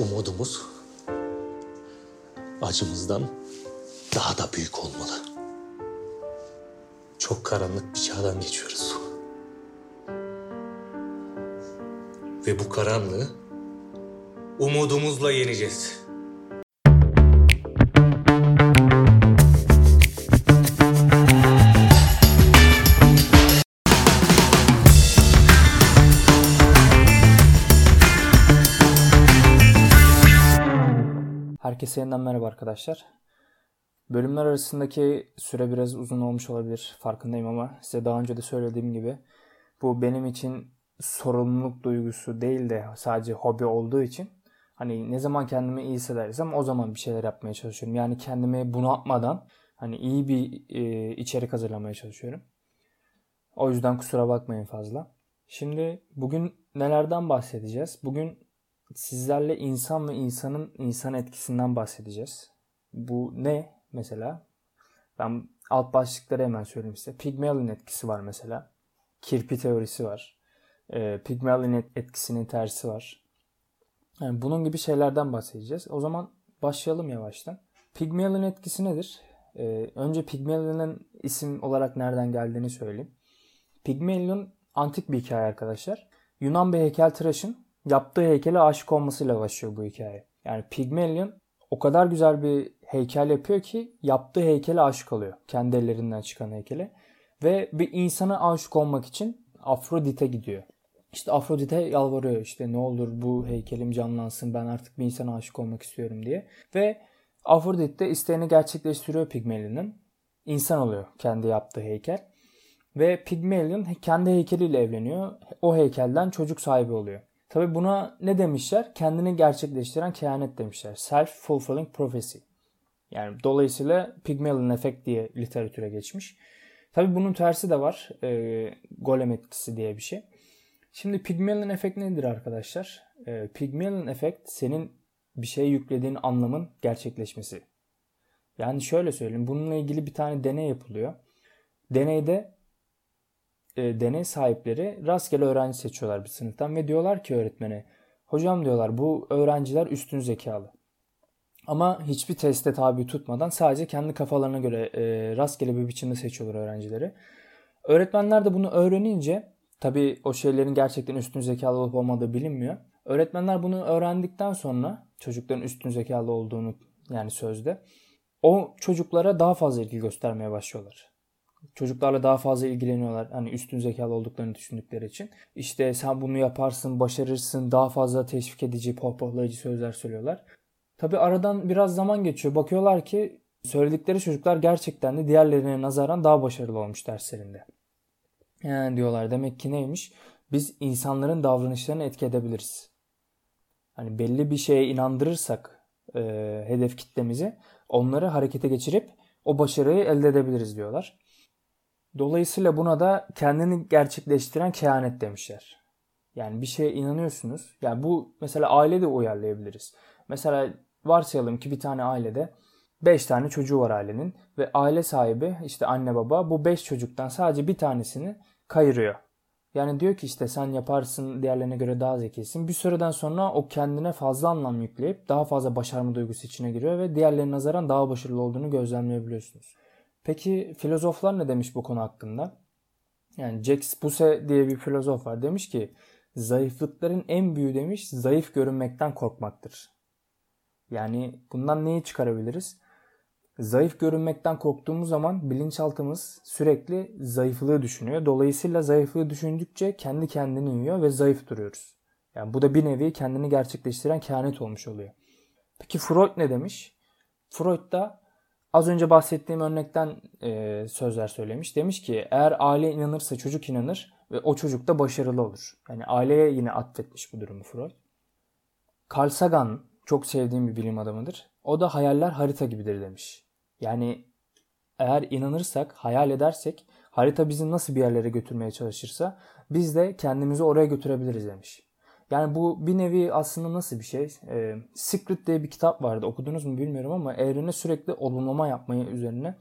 umudumuz acımızdan daha da büyük olmalı. Çok karanlık bir çağdan geçiyoruz. Ve bu karanlığı umudumuzla yeneceğiz. Herkese yeniden merhaba arkadaşlar. Bölümler arasındaki süre biraz uzun olmuş olabilir farkındayım ama size daha önce de söylediğim gibi bu benim için sorumluluk duygusu değil de sadece hobi olduğu için hani ne zaman kendimi iyi hissedersem o zaman bir şeyler yapmaya çalışıyorum. Yani kendimi bunaltmadan hani iyi bir e, içerik hazırlamaya çalışıyorum. O yüzden kusura bakmayın fazla. Şimdi bugün nelerden bahsedeceğiz? Bugün sizlerle insan ve insanın insan etkisinden bahsedeceğiz. Bu ne mesela? Ben alt başlıkları hemen söyleyeyim size. Pygmalion etkisi var mesela. Kirpi teorisi var. E, Pygmalion etkisinin tersi var. Yani bunun gibi şeylerden bahsedeceğiz. O zaman başlayalım yavaştan. Pygmalion etkisi nedir? E, önce Pygmalion'ın isim olarak nereden geldiğini söyleyeyim. Pygmalion antik bir hikaye arkadaşlar. Yunan bir heykeltıraşın yaptığı heykele aşık olmasıyla başlıyor bu hikaye. Yani Pygmalion o kadar güzel bir heykel yapıyor ki yaptığı heykele aşık oluyor. Kendi ellerinden çıkan heykele. Ve bir insana aşık olmak için Afrodit'e gidiyor. İşte Afrodit'e yalvarıyor işte ne olur bu heykelim canlansın ben artık bir insana aşık olmak istiyorum diye. Ve Afrodit de isteğini gerçekleştiriyor Pygmalion'ın. İnsan oluyor kendi yaptığı heykel. Ve Pygmalion kendi heykeliyle evleniyor. O heykelden çocuk sahibi oluyor. Tabi buna ne demişler? Kendini gerçekleştiren kehanet demişler. Self-fulfilling prophecy. Yani dolayısıyla Pygmalion efekt diye literatüre geçmiş. Tabi bunun tersi de var. E, golem etkisi diye bir şey. Şimdi Pygmalion efekt nedir arkadaşlar? E, Pygmalion efekt senin bir şeye yüklediğin anlamın gerçekleşmesi. Yani şöyle söyleyeyim. Bununla ilgili bir tane deney yapılıyor. Deneyde e, deney sahipleri rastgele öğrenci seçiyorlar bir sınıftan ve diyorlar ki öğretmene hocam diyorlar bu öğrenciler üstün zekalı. Ama hiçbir teste tabi tutmadan sadece kendi kafalarına göre e, rastgele bir biçimde seçiyorlar öğrencileri. Öğretmenler de bunu öğrenince tabi o şeylerin gerçekten üstün zekalı olup olmadığı bilinmiyor. Öğretmenler bunu öğrendikten sonra çocukların üstün zekalı olduğunu yani sözde o çocuklara daha fazla ilgi göstermeye başlıyorlar çocuklarla daha fazla ilgileniyorlar. Hani üstün zekalı olduklarını düşündükleri için. İşte sen bunu yaparsın, başarırsın, daha fazla teşvik edici, pohpohlayıcı sözler söylüyorlar. Tabi aradan biraz zaman geçiyor. Bakıyorlar ki söyledikleri çocuklar gerçekten de diğerlerine nazaran daha başarılı olmuş derslerinde. Yani diyorlar demek ki neymiş? Biz insanların davranışlarını etki edebiliriz. Hani belli bir şeye inandırırsak e, hedef kitlemizi onları harekete geçirip o başarıyı elde edebiliriz diyorlar. Dolayısıyla buna da kendini gerçekleştiren kehanet demişler. Yani bir şeye inanıyorsunuz. Yani bu mesela ailede uyarlayabiliriz. Mesela varsayalım ki bir tane ailede 5 tane çocuğu var ailenin ve aile sahibi işte anne baba bu 5 çocuktan sadece bir tanesini kayırıyor. Yani diyor ki işte sen yaparsın diğerlerine göre daha zekisin. Bir süreden sonra o kendine fazla anlam yükleyip daha fazla başarma duygusu içine giriyor ve diğerlerine nazaran daha başarılı olduğunu gözlemleyebiliyorsunuz. Peki filozoflar ne demiş bu konu hakkında? Yani Jacques Buse diye bir filozof var. Demiş ki zayıflıkların en büyüğü demiş zayıf görünmekten korkmaktır. Yani bundan neyi çıkarabiliriz? Zayıf görünmekten korktuğumuz zaman bilinçaltımız sürekli zayıflığı düşünüyor. Dolayısıyla zayıflığı düşündükçe kendi kendini yiyor ve zayıf duruyoruz. Yani bu da bir nevi kendini gerçekleştiren kehanet olmuş oluyor. Peki Freud ne demiş? Freud da Az önce bahsettiğim örnekten e, sözler söylemiş. Demiş ki eğer aile inanırsa çocuk inanır ve o çocuk da başarılı olur. Yani aileye yine atfetmiş bu durumu Freud. Carl Sagan çok sevdiğim bir bilim adamıdır. O da hayaller harita gibidir demiş. Yani eğer inanırsak, hayal edersek harita bizi nasıl bir yerlere götürmeye çalışırsa biz de kendimizi oraya götürebiliriz demiş. Yani bu bir nevi aslında nasıl bir şey? E, Secret diye bir kitap vardı. Okudunuz mu bilmiyorum ama evrene sürekli olumlama yapmayı üzerine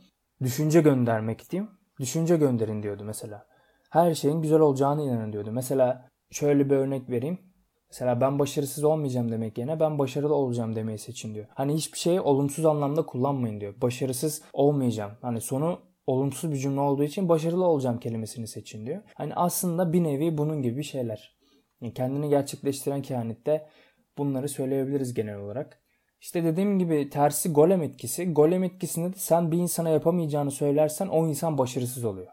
düşünce göndermek diyeyim. Düşünce gönderin diyordu mesela. Her şeyin güzel olacağını inanın diyordu. Mesela şöyle bir örnek vereyim. Mesela ben başarısız olmayacağım demek yerine ben başarılı olacağım demeyi seçin diyor. Hani hiçbir şeyi olumsuz anlamda kullanmayın diyor. Başarısız olmayacağım. Hani sonu olumsuz bir cümle olduğu için başarılı olacağım kelimesini seçin diyor. Hani aslında bir nevi bunun gibi şeyler. Yani kendini gerçekleştiren kehanette bunları söyleyebiliriz genel olarak. İşte dediğim gibi tersi golem etkisi. Golem etkisinde de sen bir insana yapamayacağını söylersen o insan başarısız oluyor.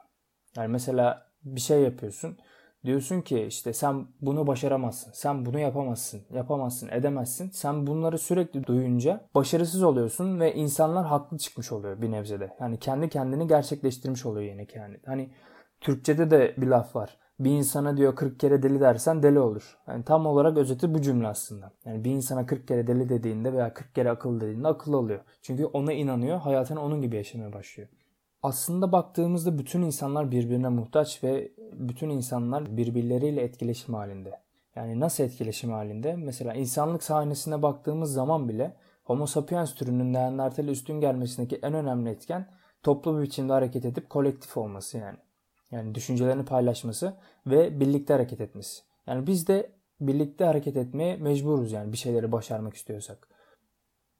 Yani mesela bir şey yapıyorsun. Diyorsun ki işte sen bunu başaramazsın. Sen bunu yapamazsın. Yapamazsın, edemezsin. Sen bunları sürekli duyunca başarısız oluyorsun ve insanlar haklı çıkmış oluyor bir nebzede. Yani kendi kendini gerçekleştirmiş oluyor yine kendi. Hani Türkçede de bir laf var. Bir insana diyor 40 kere deli dersen deli olur. Yani tam olarak özeti bu cümle aslında. Yani bir insana 40 kere deli dediğinde veya 40 kere akıllı dediğinde akıllı oluyor. Çünkü ona inanıyor, hayatını onun gibi yaşamaya başlıyor. Aslında baktığımızda bütün insanlar birbirine muhtaç ve bütün insanlar birbirleriyle etkileşim halinde. Yani nasıl etkileşim halinde? Mesela insanlık sahnesine baktığımız zaman bile Homo sapiens türünün Neandertal'e üstün gelmesindeki en önemli etken toplu bir biçimde hareket edip kolektif olması yani. Yani düşüncelerini paylaşması ve birlikte hareket etmesi. Yani biz de birlikte hareket etmeye mecburuz yani bir şeyleri başarmak istiyorsak.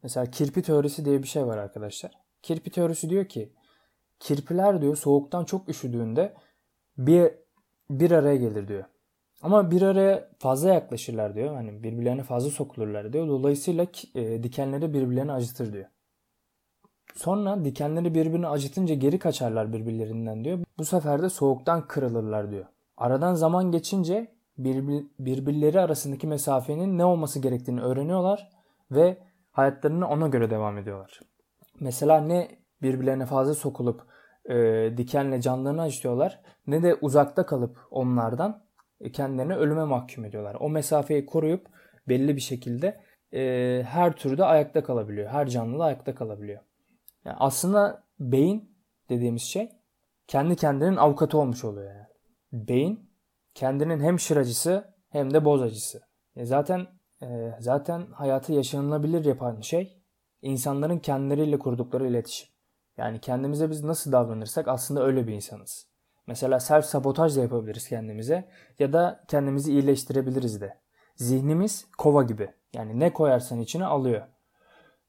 Mesela kirpi teorisi diye bir şey var arkadaşlar. Kirpi teorisi diyor ki kirpiler diyor soğuktan çok üşüdüğünde bir bir araya gelir diyor. Ama bir araya fazla yaklaşırlar diyor. Hani birbirlerine fazla sokulurlar diyor. Dolayısıyla e, dikenleri birbirlerini acıtır diyor. Sonra dikenleri birbirine acıtınca geri kaçarlar birbirlerinden diyor. Bu sefer de soğuktan kırılırlar diyor. Aradan zaman geçince birbirleri arasındaki mesafenin ne olması gerektiğini öğreniyorlar ve hayatlarını ona göre devam ediyorlar. Mesela ne birbirlerine fazla sokulup e, dikenle canlarını acıtıyorlar ne de uzakta kalıp onlardan e, kendilerini ölüme mahkum ediyorlar. O mesafeyi koruyup belli bir şekilde e, her türde ayakta kalabiliyor. Her canlı ayakta kalabiliyor. Yani aslında beyin dediğimiz şey kendi kendinin avukatı olmuş oluyor yani. Beyin kendinin hem şıracısı hem de bozacısı. E zaten e, zaten hayatı yaşanılabilir yapan şey insanların kendileriyle kurdukları iletişim. Yani kendimize biz nasıl davranırsak aslında öyle bir insanız. Mesela self sabotaj da yapabiliriz kendimize ya da kendimizi iyileştirebiliriz de. Zihnimiz kova gibi. Yani ne koyarsan içine alıyor.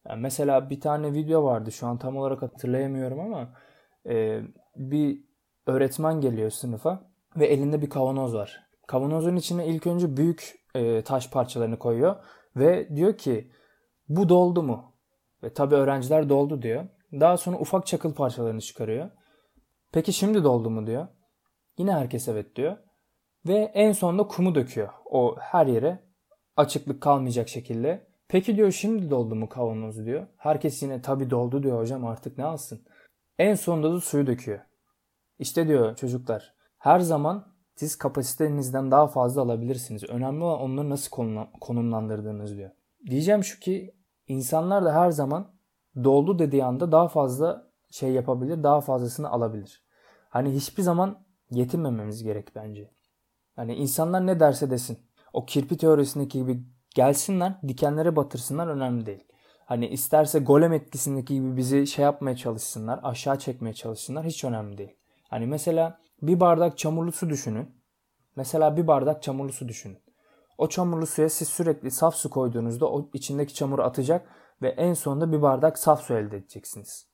Yani mesela bir tane video vardı şu an tam olarak hatırlayamıyorum ama e, bir öğretmen geliyor sınıfa ve elinde bir kavanoz var. Kavanozun içine ilk önce büyük e, taş parçalarını koyuyor ve diyor ki bu doldu mu? Ve tabi öğrenciler doldu diyor. Daha sonra ufak çakıl parçalarını çıkarıyor. Peki şimdi doldu mu diyor. Yine herkes evet diyor. Ve en sonunda kumu döküyor. O her yere açıklık kalmayacak şekilde. Peki diyor şimdi doldu mu kavanoz diyor. Herkes yine tabi doldu diyor hocam artık ne alsın. En sonunda da suyu döküyor. İşte diyor çocuklar her zaman siz kapasitenizden daha fazla alabilirsiniz. Önemli olan onları nasıl konumlandırdığınız diyor. Diyeceğim şu ki insanlar da her zaman doldu dediği anda daha fazla şey yapabilir, daha fazlasını alabilir. Hani hiçbir zaman yetinmememiz gerek bence. Hani insanlar ne derse desin. O kirpi teorisindeki gibi gelsinler, dikenlere batırsınlar önemli değil. Hani isterse golem etkisindeki gibi bizi şey yapmaya çalışsınlar, aşağı çekmeye çalışsınlar hiç önemli değil. Hani mesela bir bardak çamurlu su düşünün. Mesela bir bardak çamurlu su düşünün. O çamurlu suya siz sürekli saf su koyduğunuzda o içindeki çamuru atacak ve en sonunda bir bardak saf su elde edeceksiniz.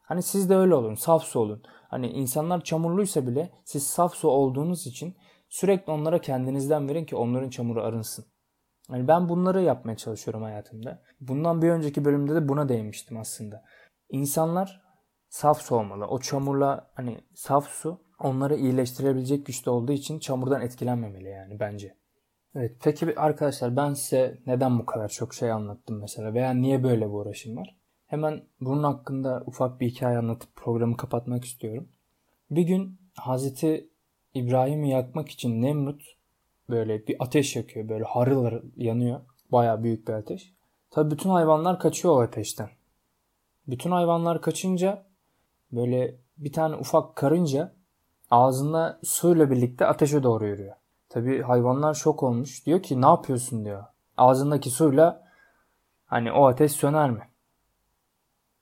Hani siz de öyle olun, saf su olun. Hani insanlar çamurluysa bile siz saf su olduğunuz için sürekli onlara kendinizden verin ki onların çamuru arınsın. Yani ben bunları yapmaya çalışıyorum hayatımda. Bundan bir önceki bölümde de buna değinmiştim aslında. İnsanlar saf su olmalı. O çamurla hani saf su onları iyileştirebilecek güçte olduğu için çamurdan etkilenmemeli yani bence. Evet peki arkadaşlar ben size neden bu kadar çok şey anlattım mesela veya niye böyle bir uğraşım var? Hemen bunun hakkında ufak bir hikaye anlatıp programı kapatmak istiyorum. Bir gün Hazreti İbrahim'i yakmak için Nemrut böyle bir ateş yakıyor. Böyle harıl harıl yanıyor. Baya büyük bir ateş. Tabi bütün hayvanlar kaçıyor o ateşten. Bütün hayvanlar kaçınca böyle bir tane ufak karınca ağzında suyla birlikte ateşe doğru yürüyor. Tabi hayvanlar şok olmuş. Diyor ki ne yapıyorsun diyor. Ağzındaki suyla hani o ateş söner mi?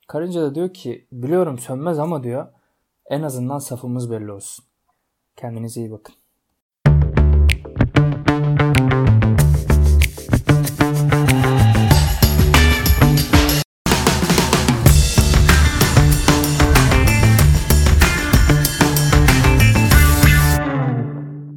Karınca da diyor ki biliyorum sönmez ama diyor en azından safımız belli olsun. Kendinize iyi bakın.